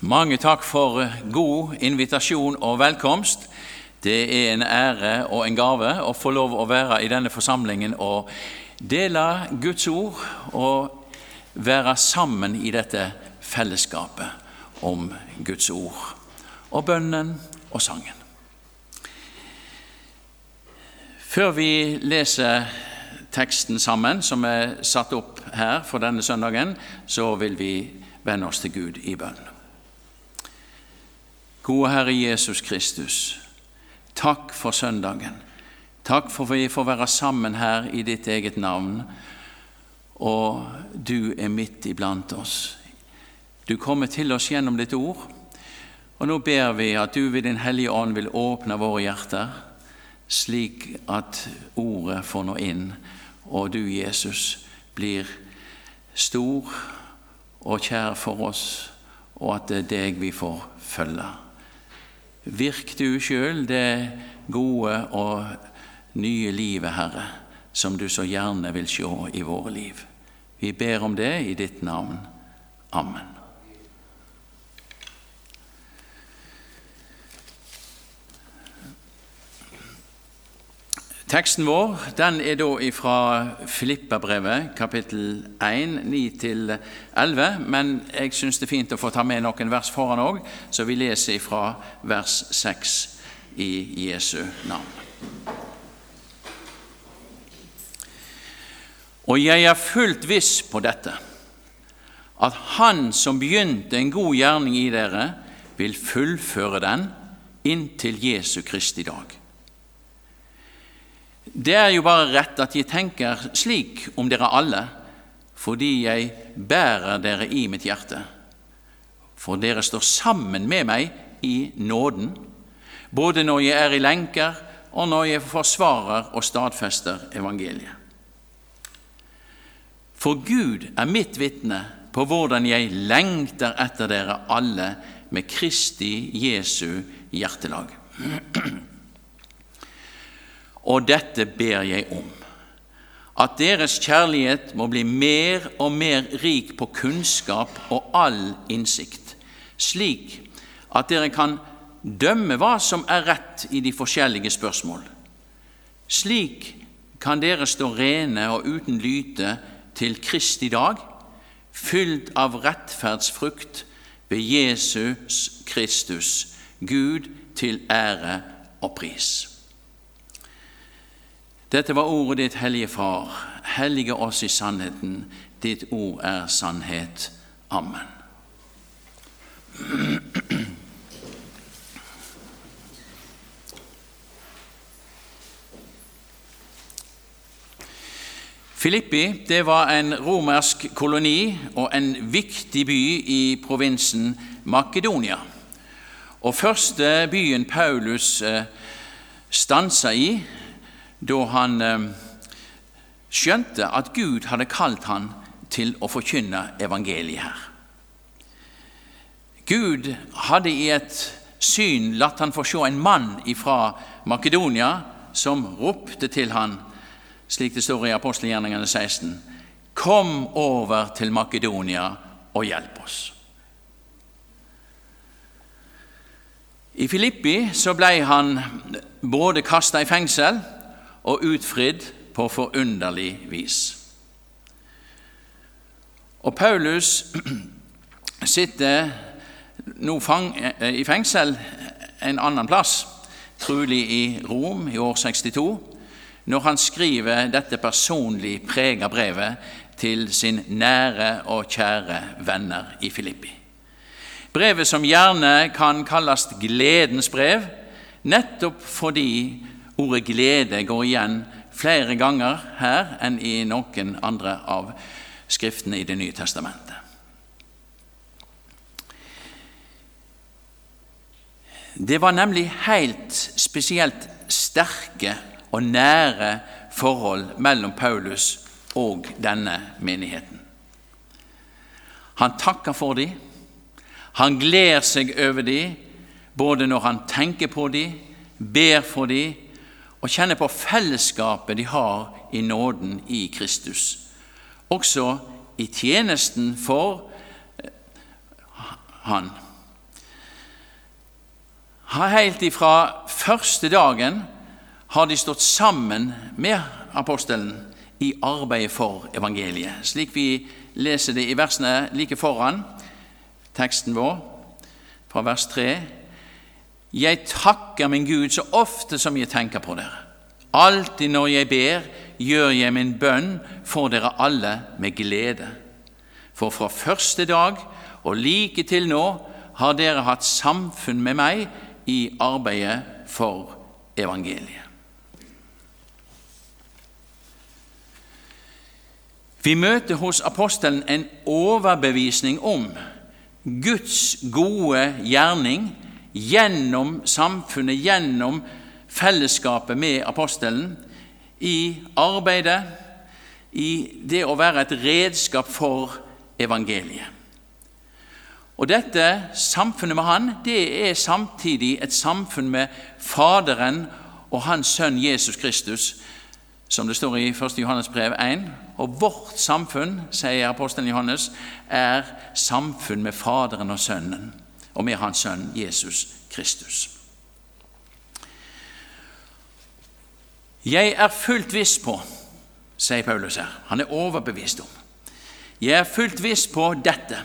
Mange takk for god invitasjon og velkomst. Det er en ære og en gave å få lov å være i denne forsamlingen og dele Guds ord og være sammen i dette fellesskapet om Guds ord og bønnen og sangen. Før vi leser teksten sammen, som er satt opp her for denne søndagen, så vil vi vende oss til Gud i bønn. Gode Herre Jesus Kristus, takk for søndagen. Takk for at vi får være sammen her i ditt eget navn, og du er midt iblant oss. Du kommer til oss gjennom ditt ord, og nå ber vi at du ved Din Hellige Ånd vil åpne våre hjerter, slik at ordet får nå inn, og du, Jesus, blir stor og kjær for oss, og at det er deg vi får følge. Virk du sjøl det gode og nye livet, Herre, som du så gjerne vil se i våre liv. Vi ber om det i ditt navn. Amen. Teksten vår den er da fra Filippabrevet, kapittel 1, 9-11. Men jeg syns det er fint å få ta med noen vers foran òg, så vi leser fra vers 6 i Jesu navn. Og jeg er fullt viss på dette, at Han som begynte en god gjerning i dere, vil fullføre den inntil Jesu Kristi dag. Det er jo bare rett at jeg tenker slik om dere alle, fordi jeg bærer dere i mitt hjerte. For dere står sammen med meg i nåden, både når jeg er i lenker, og når jeg forsvarer og stadfester evangeliet. For Gud er mitt vitne på hvordan jeg lengter etter dere alle med Kristi Jesu hjertelag. Og dette ber jeg om, at deres kjærlighet må bli mer og mer rik på kunnskap og all innsikt, slik at dere kan dømme hva som er rett i de forskjellige spørsmål. Slik kan dere stå rene og uten lyte til Kristi dag, fylt av rettferdsfrukt ved Jesus Kristus, Gud til ære og pris. Dette var ordet ditt, Hellige Far. Hellige oss i sannheten. Ditt ord er sannhet. Amen. Filippi det var en romersk koloni og en viktig by i provinsen Makedonia. Og første byen Paulus eh, stansa i, da han eh, skjønte at Gud hadde kalt han til å forkynne evangeliet her. Gud hadde i et syn latt han få se en mann fra Makedonia som ropte til han, slik det står i apostelgjerningene 16.: Kom over til Makedonia og hjelp oss. I Filippi så ble han både kasta i fengsel og utfridd på forunderlig vis. Og Paulus sitter nå i fengsel en annen plass, trolig i Rom i år 62, når han skriver dette personlig prega brevet til sin nære og kjære venner i Filippi. Brevet som gjerne kan kalles gledens brev, nettopp fordi Ordet glede går igjen flere ganger her enn i noen andre av skriftene i Det nye testamentet. Det var nemlig helt spesielt sterke og nære forhold mellom Paulus og denne menigheten. Han takker for dem, han gleder seg over dem, både når han tenker på dem, ber for dem og kjenne på fellesskapet de har i nåden i Kristus. Også i tjenesten for eh, Han. Helt ifra første dagen har de stått sammen med apostelen i arbeidet for evangeliet, slik vi leser det i versene like foran teksten vår, fra vers 3. Jeg takker min Gud så ofte som jeg tenker på dere. Alltid når jeg ber, gjør jeg min bønn for dere alle med glede. For fra første dag og like til nå har dere hatt samfunn med meg i arbeidet for evangeliet. Vi møter hos apostelen en overbevisning om Guds gode gjerning gjennom samfunnet, gjennom fellesskapet med apostelen, i arbeidet, i det å være et redskap for evangeliet. Og Dette samfunnet med han, det er samtidig et samfunn med Faderen og Hans Sønn Jesus Kristus, som det står i 1. Johannes brev 1. Og vårt samfunn, sier apostelen Johannes, er samfunn med Faderen og Sønnen, og med Hans Sønn Jesus Kristus. Jeg er fullt viss på, sier Paulus her, han er overbevist om, jeg er fullt viss på dette,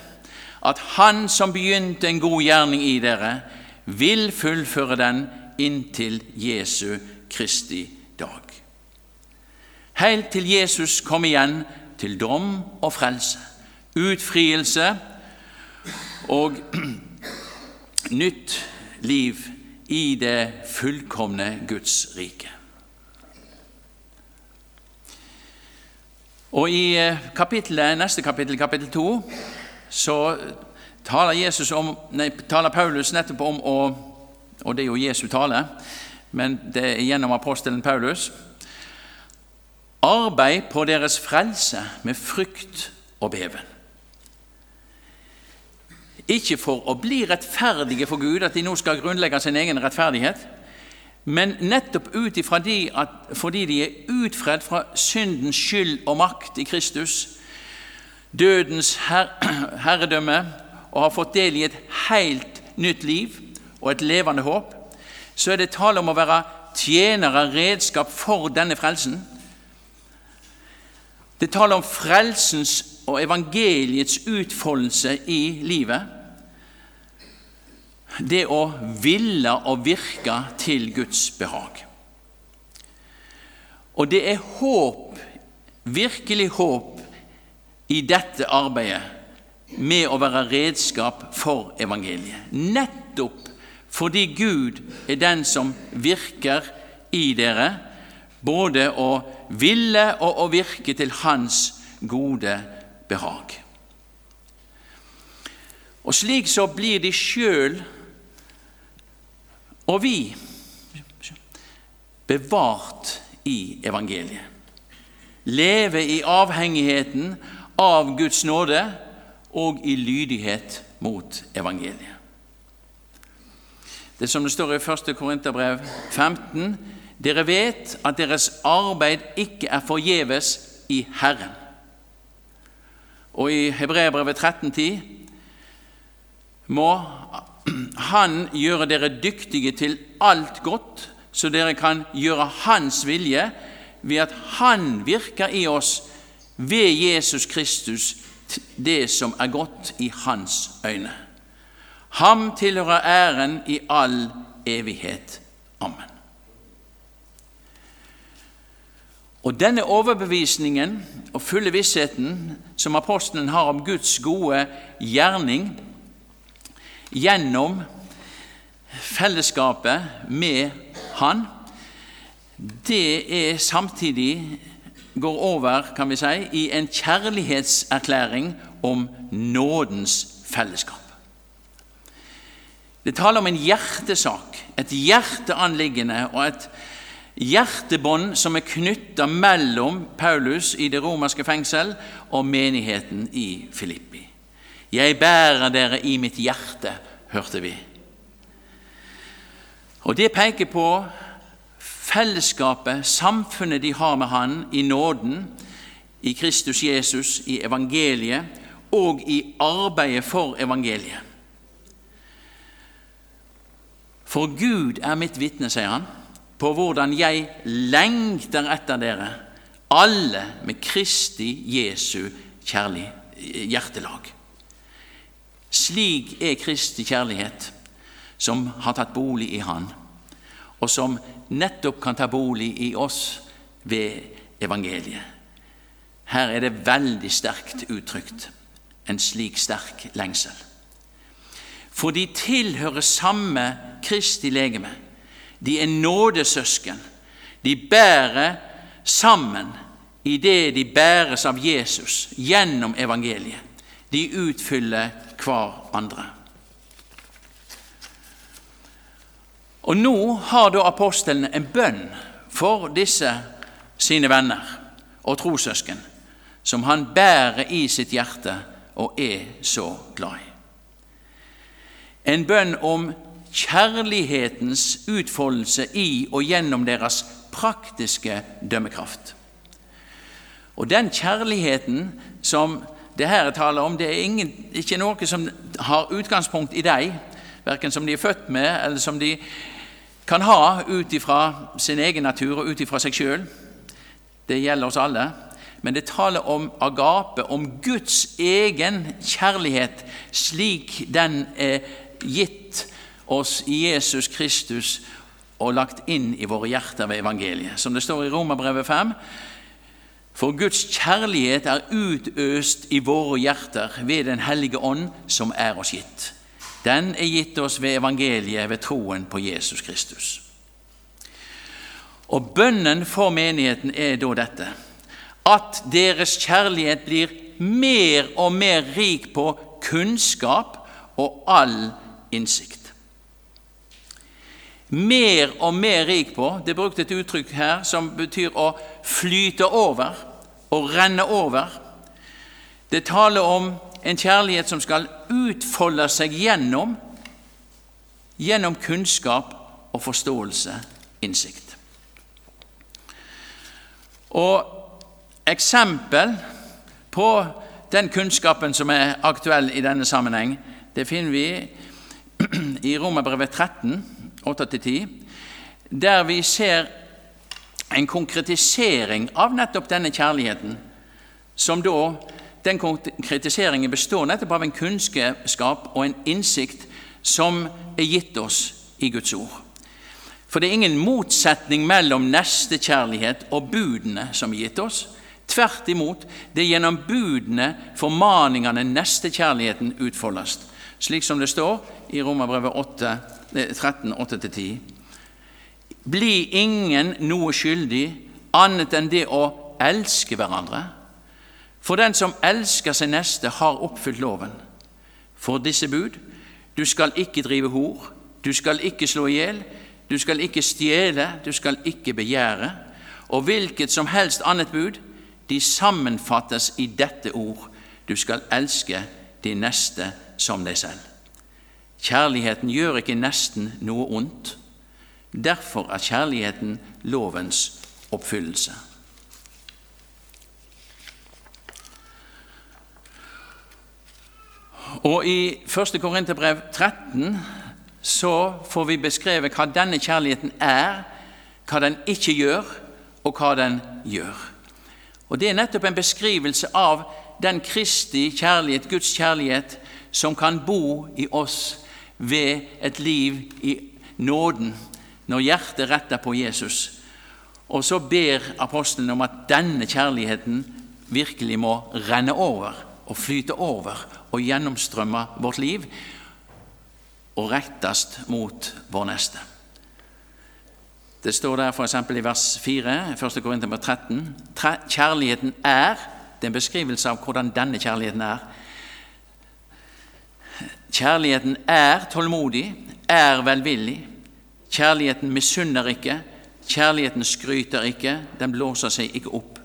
at Han som begynte en god gjerning i dere, vil fullføre den inntil Jesu Kristi dag helt til Jesus kom igjen til dom og frelse, utfrielse og nytt liv i det fullkomne Guds rike. Og I kapitlet, neste kapittel, kapittel 2, så taler, om, nei, taler Paulus nettopp om å Og det er jo Jesu tale, men det er gjennom apostelen Paulus Arbeid på deres frelse med frykt og beven. Ikke for å bli rettferdige for Gud, at de nå skal grunnlegge sin egen rettferdighet, men nettopp ut ifra de at, fordi de er utfredd fra syndens skyld og makt i Kristus, dødens her, herredømme, og har fått del i et helt nytt liv og et levende håp, så er det tale om å være tjenere, redskap for denne frelsen det taler om frelsens og evangeliets utfoldelse i livet. Det å ville og virke til Guds behag. Og det er håp, virkelig håp, i dette arbeidet med å være redskap for evangeliet. Nettopp fordi Gud er den som virker i dere, både å ville og å virke til Hans gode behag. Og slik så blir de sjøl og vi bevart i evangeliet. Leve i avhengigheten av Guds nåde og i lydighet mot evangeliet. Det som det står i 1. Korinterbrev 15, dere vet at deres arbeid ikke er forgjeves i Herren. Og i Hebreerbrevet 13,10 må Han gjøre dere dyktige til alt godt, så dere kan gjøre Hans vilje ved at Han virker i oss ved Jesus Kristus det som er godt i Hans øyne. Ham tilhører æren i all evighet. Amen. Og denne overbevisningen og fulle vissheten som apostelen har om Guds gode gjerning gjennom fellesskapet med Han, det er samtidig går over kan vi si, i en kjærlighetserklæring om nådens fellesskap. Det taler om en hjertesak, et hjerteanliggende og et hjertebånd som er knytta mellom Paulus i det romerske fengsel og menigheten i Filippi. Jeg bærer dere i mitt hjerte, hørte vi. Og Det peker på fellesskapet, samfunnet de har med Han i nåden, i Kristus Jesus, i evangeliet og i arbeidet for evangeliet. For Gud er mitt vitne, sier han, på hvordan jeg lengter etter dere, alle med Kristi Jesu kjærlig, hjertelag. Slik er Kristi kjærlighet, som har tatt bolig i Han, og som nettopp kan ta bolig i oss ved evangeliet. Her er det veldig sterkt uttrykt, en slik sterk lengsel. For de tilhører samme Kristi legeme. De er nådesøsken. De bærer sammen i det de bæres av Jesus gjennom evangeliet. De utfyller hverandre. Og nå har da apostelen en bønn for disse sine venner og trossøsken, som han bærer i sitt hjerte og er så glad i. En bønn om kjærlighetens utfoldelse i og gjennom deres praktiske dømmekraft. Og den kjærligheten som det her taler om, det er ingen, ikke noe som har utgangspunkt i deg, verken som de er født med, eller som de kan ha ut ifra sin egen natur og ut ifra seg sjøl. Det gjelder oss alle. Men det taler om agape, om Guds egen kjærlighet, slik den er gitt oss i Jesus Kristus og lagt inn i våre hjerter ved evangeliet. Som det står i Romerbrevet 5. For Guds kjærlighet er utøst i våre hjerter ved Den hellige ånd, som er oss gitt. Den er gitt oss ved evangeliet, ved troen på Jesus Kristus. Og bønnen for menigheten er da dette at deres kjærlighet blir mer og mer rik på kunnskap og all innsikt. Mer og mer rik på Det er brukt et uttrykk her som betyr å flyte over, å renne over. Det taler om en kjærlighet som skal utfolde seg gjennom gjennom kunnskap og forståelse, innsikt. Og Eksempel på den kunnskapen som er aktuell i denne sammenheng, det finner vi i Romerbrevet 13, 8-10, der vi ser en konkretisering av nettopp denne kjærligheten, som da den konkretiseringen består nettopp av en kunnskap og en innsikt som er gitt oss i Guds ord. For det er ingen motsetning mellom nestekjærlighet og budene som er gitt oss. Tvert imot, det er gjennom budene, formaningene, nestekjærligheten utfoldes slik som det står i Romerbrevet 13, 8-10. Bli ingen noe skyldig annet enn det å elske hverandre. For den som elsker sin neste, har oppfylt loven. For disse bud du skal ikke drive hor, du skal ikke slå i hjel, du skal ikke stjele, du skal ikke begjære. Og hvilket som helst annet bud, de sammenfattes i dette ord du skal elske de neste som deg selv. Kjærligheten gjør ikke nesten noe ondt. Derfor er kjærligheten lovens oppfyllelse. Og I 1. Korinterbrev 13 så får vi beskrevet hva denne kjærligheten er, hva den ikke gjør, og hva den gjør. Og Det er nettopp en beskrivelse av den Kristi kjærlighet, Guds kjærlighet, som kan bo i oss ved et liv i nåden, når hjertet retter på Jesus. Og så ber apostelen om at denne kjærligheten virkelig må renne over og flyte over og gjennomstrømme vårt liv og rettes mot vår neste. Det står der f.eks. i vers 4, 1. Korinter 13. Kjærligheten er Det er en beskrivelse av hvordan denne kjærligheten er. Kjærligheten er tålmodig, er velvillig. Kjærligheten misunner ikke, kjærligheten skryter ikke, den blåser seg ikke opp.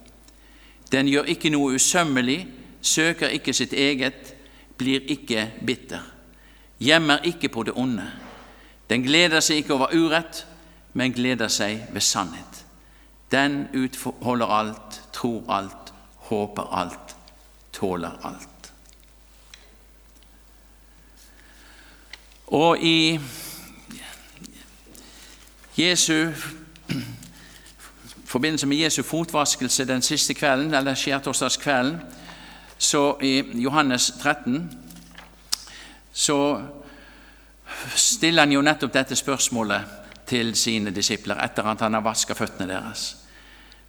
Den gjør ikke noe usømmelig, søker ikke sitt eget, blir ikke bitter. Gjemmer ikke på det onde. Den gleder seg ikke over urett, men gleder seg ved sannhet. Den utholder alt, tror alt, håper alt, tåler alt. Og i Jesu forbindelse med Jesu fotvaskelse den siste kvelden, eller skjærtorsdagskvelden, så i Johannes 13, så stiller han jo nettopp dette spørsmålet til sine disipler etter at han har vasket føttene deres.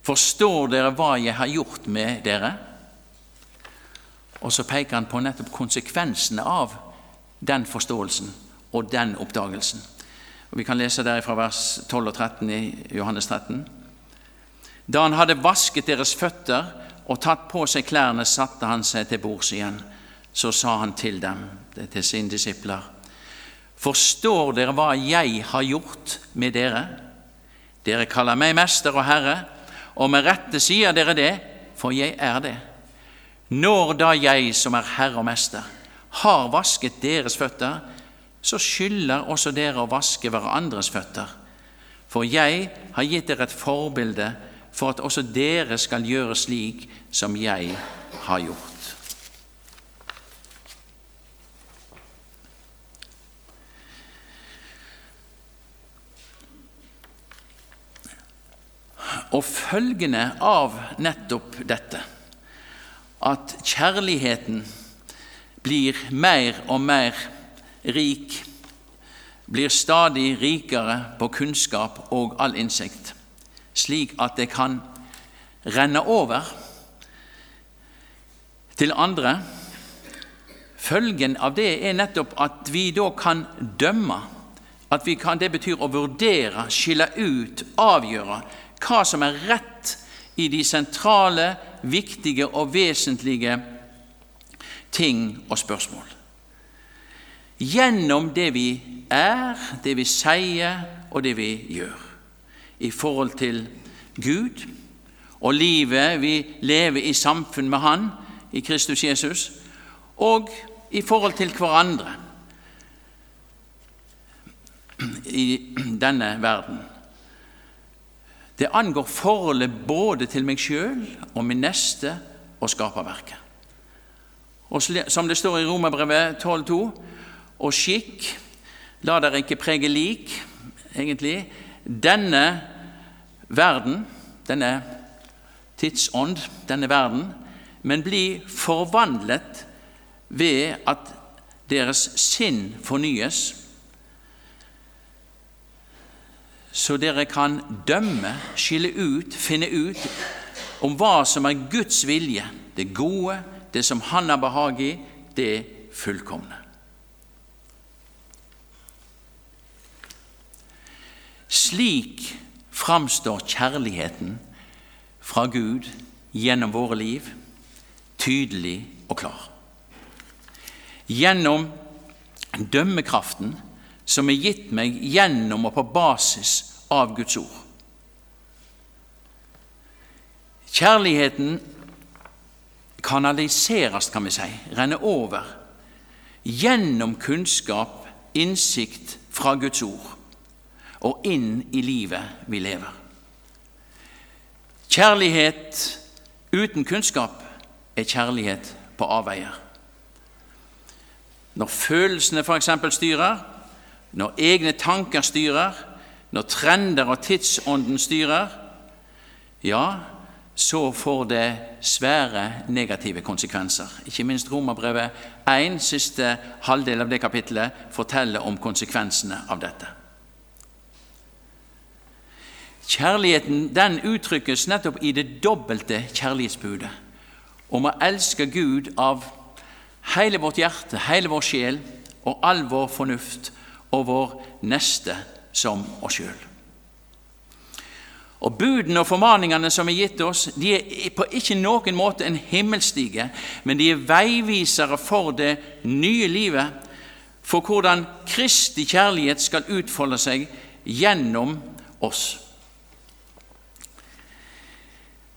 Forstår dere hva jeg har gjort med dere? Og så peker han på nettopp konsekvensene av den forståelsen og den oppdagelsen. Og Vi kan lese der fra vers 12 og 13 i Johannes 13. Da han hadde vasket deres føtter og tatt på seg klærne, satte han seg til bords igjen. Så sa han til dem, til sine disipler, Forstår dere hva jeg har gjort med dere? Dere kaller meg mester og herre, og med rette sier dere det, for jeg er det. Når da jeg, som er herre og mester, har vasket deres føtter, så skylder også dere å vaske hverandres føtter. For jeg har gitt dere et forbilde for at også dere skal gjøre slik som jeg har gjort. Og følgende av nettopp dette, at kjærligheten blir mer og mer rik, blir stadig rikere på kunnskap og all innsikt, slik at det kan renne over til andre. Følgen av det er nettopp at vi da kan dømme. At vi kan, Det betyr å vurdere, skille ut, avgjøre hva som er rett i de sentrale, viktige og vesentlige ting og spørsmål gjennom det vi er, det vi sier og det vi gjør i forhold til Gud og livet vi lever i samfunn med Han i Kristus Jesus, og i forhold til hverandre i denne verden. Det angår forholdet både til meg sjøl og min neste og skaperverket. Og som det står i Romerbrevet 12,2.: og skikk. La dere ikke prege lik, egentlig. Denne verden, denne tidsånd, denne verden, men bli forvandlet ved at deres sinn fornyes, så dere kan dømme, skille ut, finne ut om hva som er Guds vilje, det gode, det som Han har behag i, det fullkomne. Slik framstår kjærligheten fra Gud gjennom våre liv tydelig og klar. Gjennom dømmekraften som er gitt meg gjennom og på basis av Guds ord. Kjærligheten kanaliseres, kan vi si, renner over gjennom kunnskap, innsikt fra Guds ord og inn i livet vi lever. Kjærlighet uten kunnskap er kjærlighet på avveier. Når følelsene f.eks. styrer, når egne tanker styrer, når trender og tidsånden styrer, ja, så får det svære negative konsekvenser. Ikke minst Romerbrevet 1, siste halvdel av det kapittelet, forteller om konsekvensene av dette. Kjærligheten den uttrykkes nettopp i det dobbelte kjærlighetsbudet om å elske Gud av hele vårt hjerte, hele vår sjel og all vår fornuft og vår neste som oss sjøl. Og Budene og formaningene som er gitt oss, de er på ikke noen måte en himmelstige, men de er veivisere for det nye livet, for hvordan Kristi kjærlighet skal utfolde seg gjennom oss.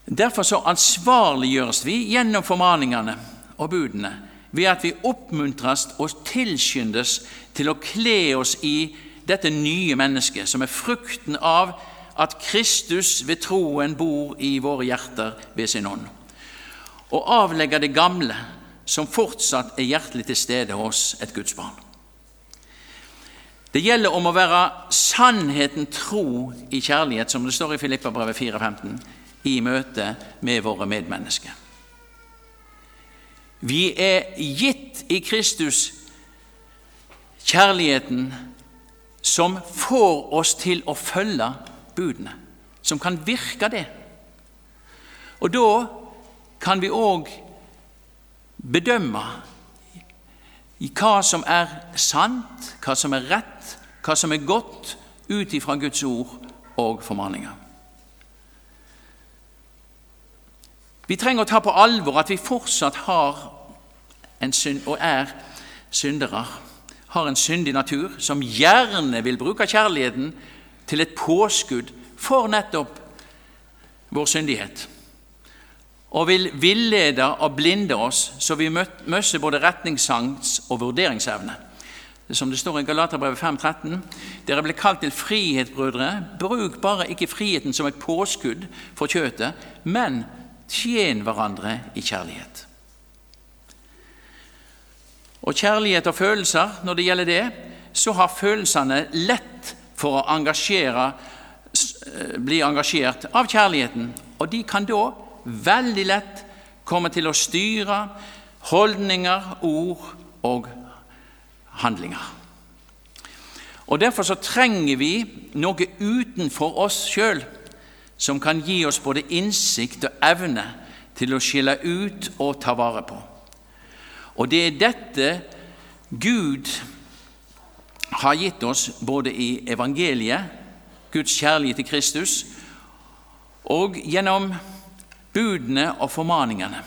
Derfor så ansvarliggjøres vi gjennom formaningene og budene ved at vi oppmuntres og tilskyndes til å kle oss i dette nye mennesket, som er frukten av at Kristus ved troen bor i våre hjerter ved sin ånd, og avlegger det gamle, som fortsatt er hjertelig til stede hos et Guds barn. Det gjelder om å være sannheten tro i kjærlighet, som det står i Filippabrevet 4,15, i møte med våre medmennesker. Vi er gitt i Kristus kjærligheten som får oss til å følge budene, som kan virke det. Og da kan vi òg bedømme hva som er sant, hva som er rett, hva som er godt, ut ifra Guds ord og formaninger. Vi trenger å ta på alvor at vi fortsatt har synd, og er syndere, har en syndig natur som gjerne vil bruke kjærligheten til et påskudd for nettopp vår syndighet og vil villede og blinde oss, så vi mister både retningssans og vurderingsevne. Som det står i Galaterbrevet 5,13.: Dere ble kalt til frihet, brødre. Bruk bare ikke friheten som et påskudd for kjøtet, men tjen hverandre i kjærlighet. Og kjærlighet og følelser, når det gjelder det, så har følelsene lett for å engasjere, bli engasjert av kjærligheten, og de kan da veldig lett komme til å styre holdninger, ord og handlinger. Og Derfor så trenger vi noe utenfor oss sjøl som kan gi oss både innsikt og evne til å skille ut og ta vare på. Og det er dette Gud har gitt oss både i evangeliet, Guds kjærlighet til Kristus, og gjennom budene og formaningene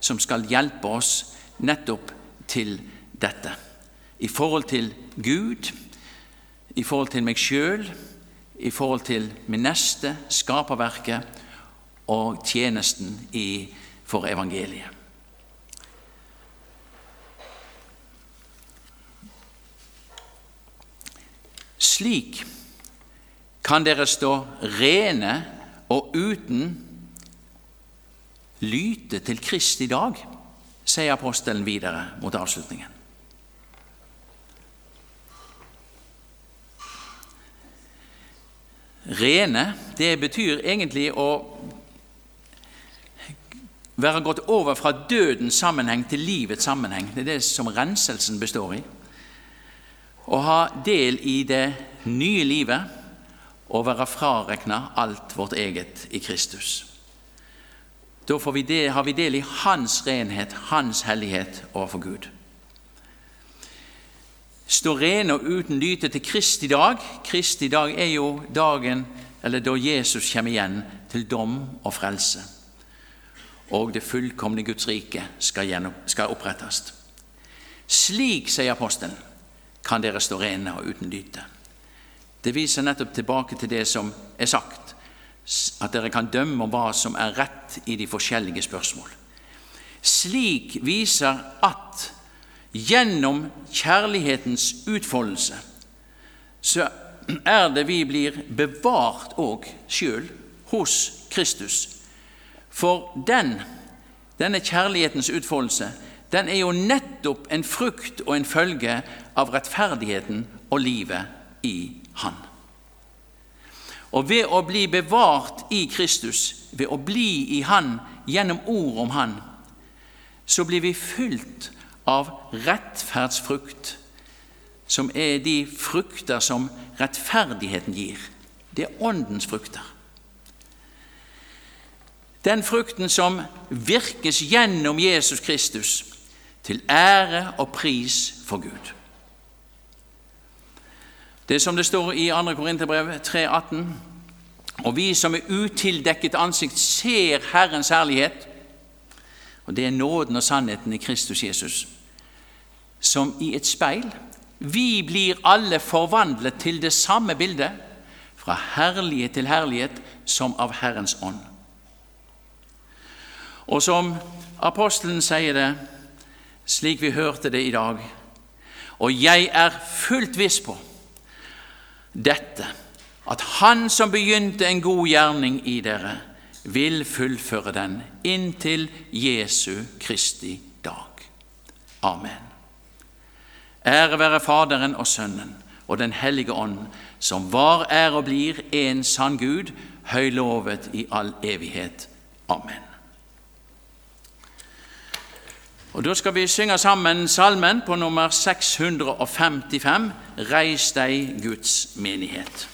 som skal hjelpe oss nettopp til dette. I forhold til Gud, i forhold til meg sjøl, i forhold til min neste, skaperverket og tjenesten i, for evangeliet. Slik kan dere stå rene og uten lyte til Krist i dag, sier apostelen videre mot avslutningen. Rene, det betyr egentlig å være gått over fra dødens sammenheng til livets sammenheng. Det er det som renselsen består i. Å ha del i det nye livet og være frarekna alt vårt eget i Kristus. Da vi del, har vi del i Hans renhet, Hans hellighet overfor Gud. Stå rene og uten lyte til Kristi dag. Kristi dag er jo dagen eller da Jesus kommer igjen til dom og frelse. Og det fullkomne Guds rike skal, skal opprettes. Slik, sier apostelen, kan dere stå rene og uten lyte. Det viser nettopp tilbake til det som er sagt at dere kan dømme om hva som er rett i de forskjellige spørsmål. Slik viser at gjennom kjærlighetens utfoldelse så er det vi blir bevart òg sjøl hos Kristus. For den, denne kjærlighetens utfoldelse, den er jo nettopp en frukt og en følge av rettferdigheten og livet i Han. Og ved å bli bevart i Kristus, ved å bli i Han gjennom ord om Han, så blir vi fylt av rettferdsfrukt, som er de frukter som rettferdigheten gir. Det er Åndens frukter. Den frukten som virkes gjennom Jesus Kristus, til ære og pris for Gud. Det er som det står i 2. Korinterbrev 3,18.: Og vi som er utildekket ansikt, ser Herrens herlighet. Og det er nåden og sannheten i Kristus Jesus. Som i et speil. Vi blir alle forvandlet til det samme bildet, fra herlighet til herlighet, som av Herrens ånd. Og som apostelen sier det, slik vi hørte det i dag, og jeg er fullt viss på dette, at Han som begynte en god gjerning i dere, vil fullføre den inntil Jesu Kristi dag. Amen. Ære være Faderen og Sønnen og Den hellige ånd, som var, er og blir en sann Gud, høylovet i all evighet. Amen. Og Da skal vi synge sammen salmen på nummer 655, Reis deg, Guds menighet.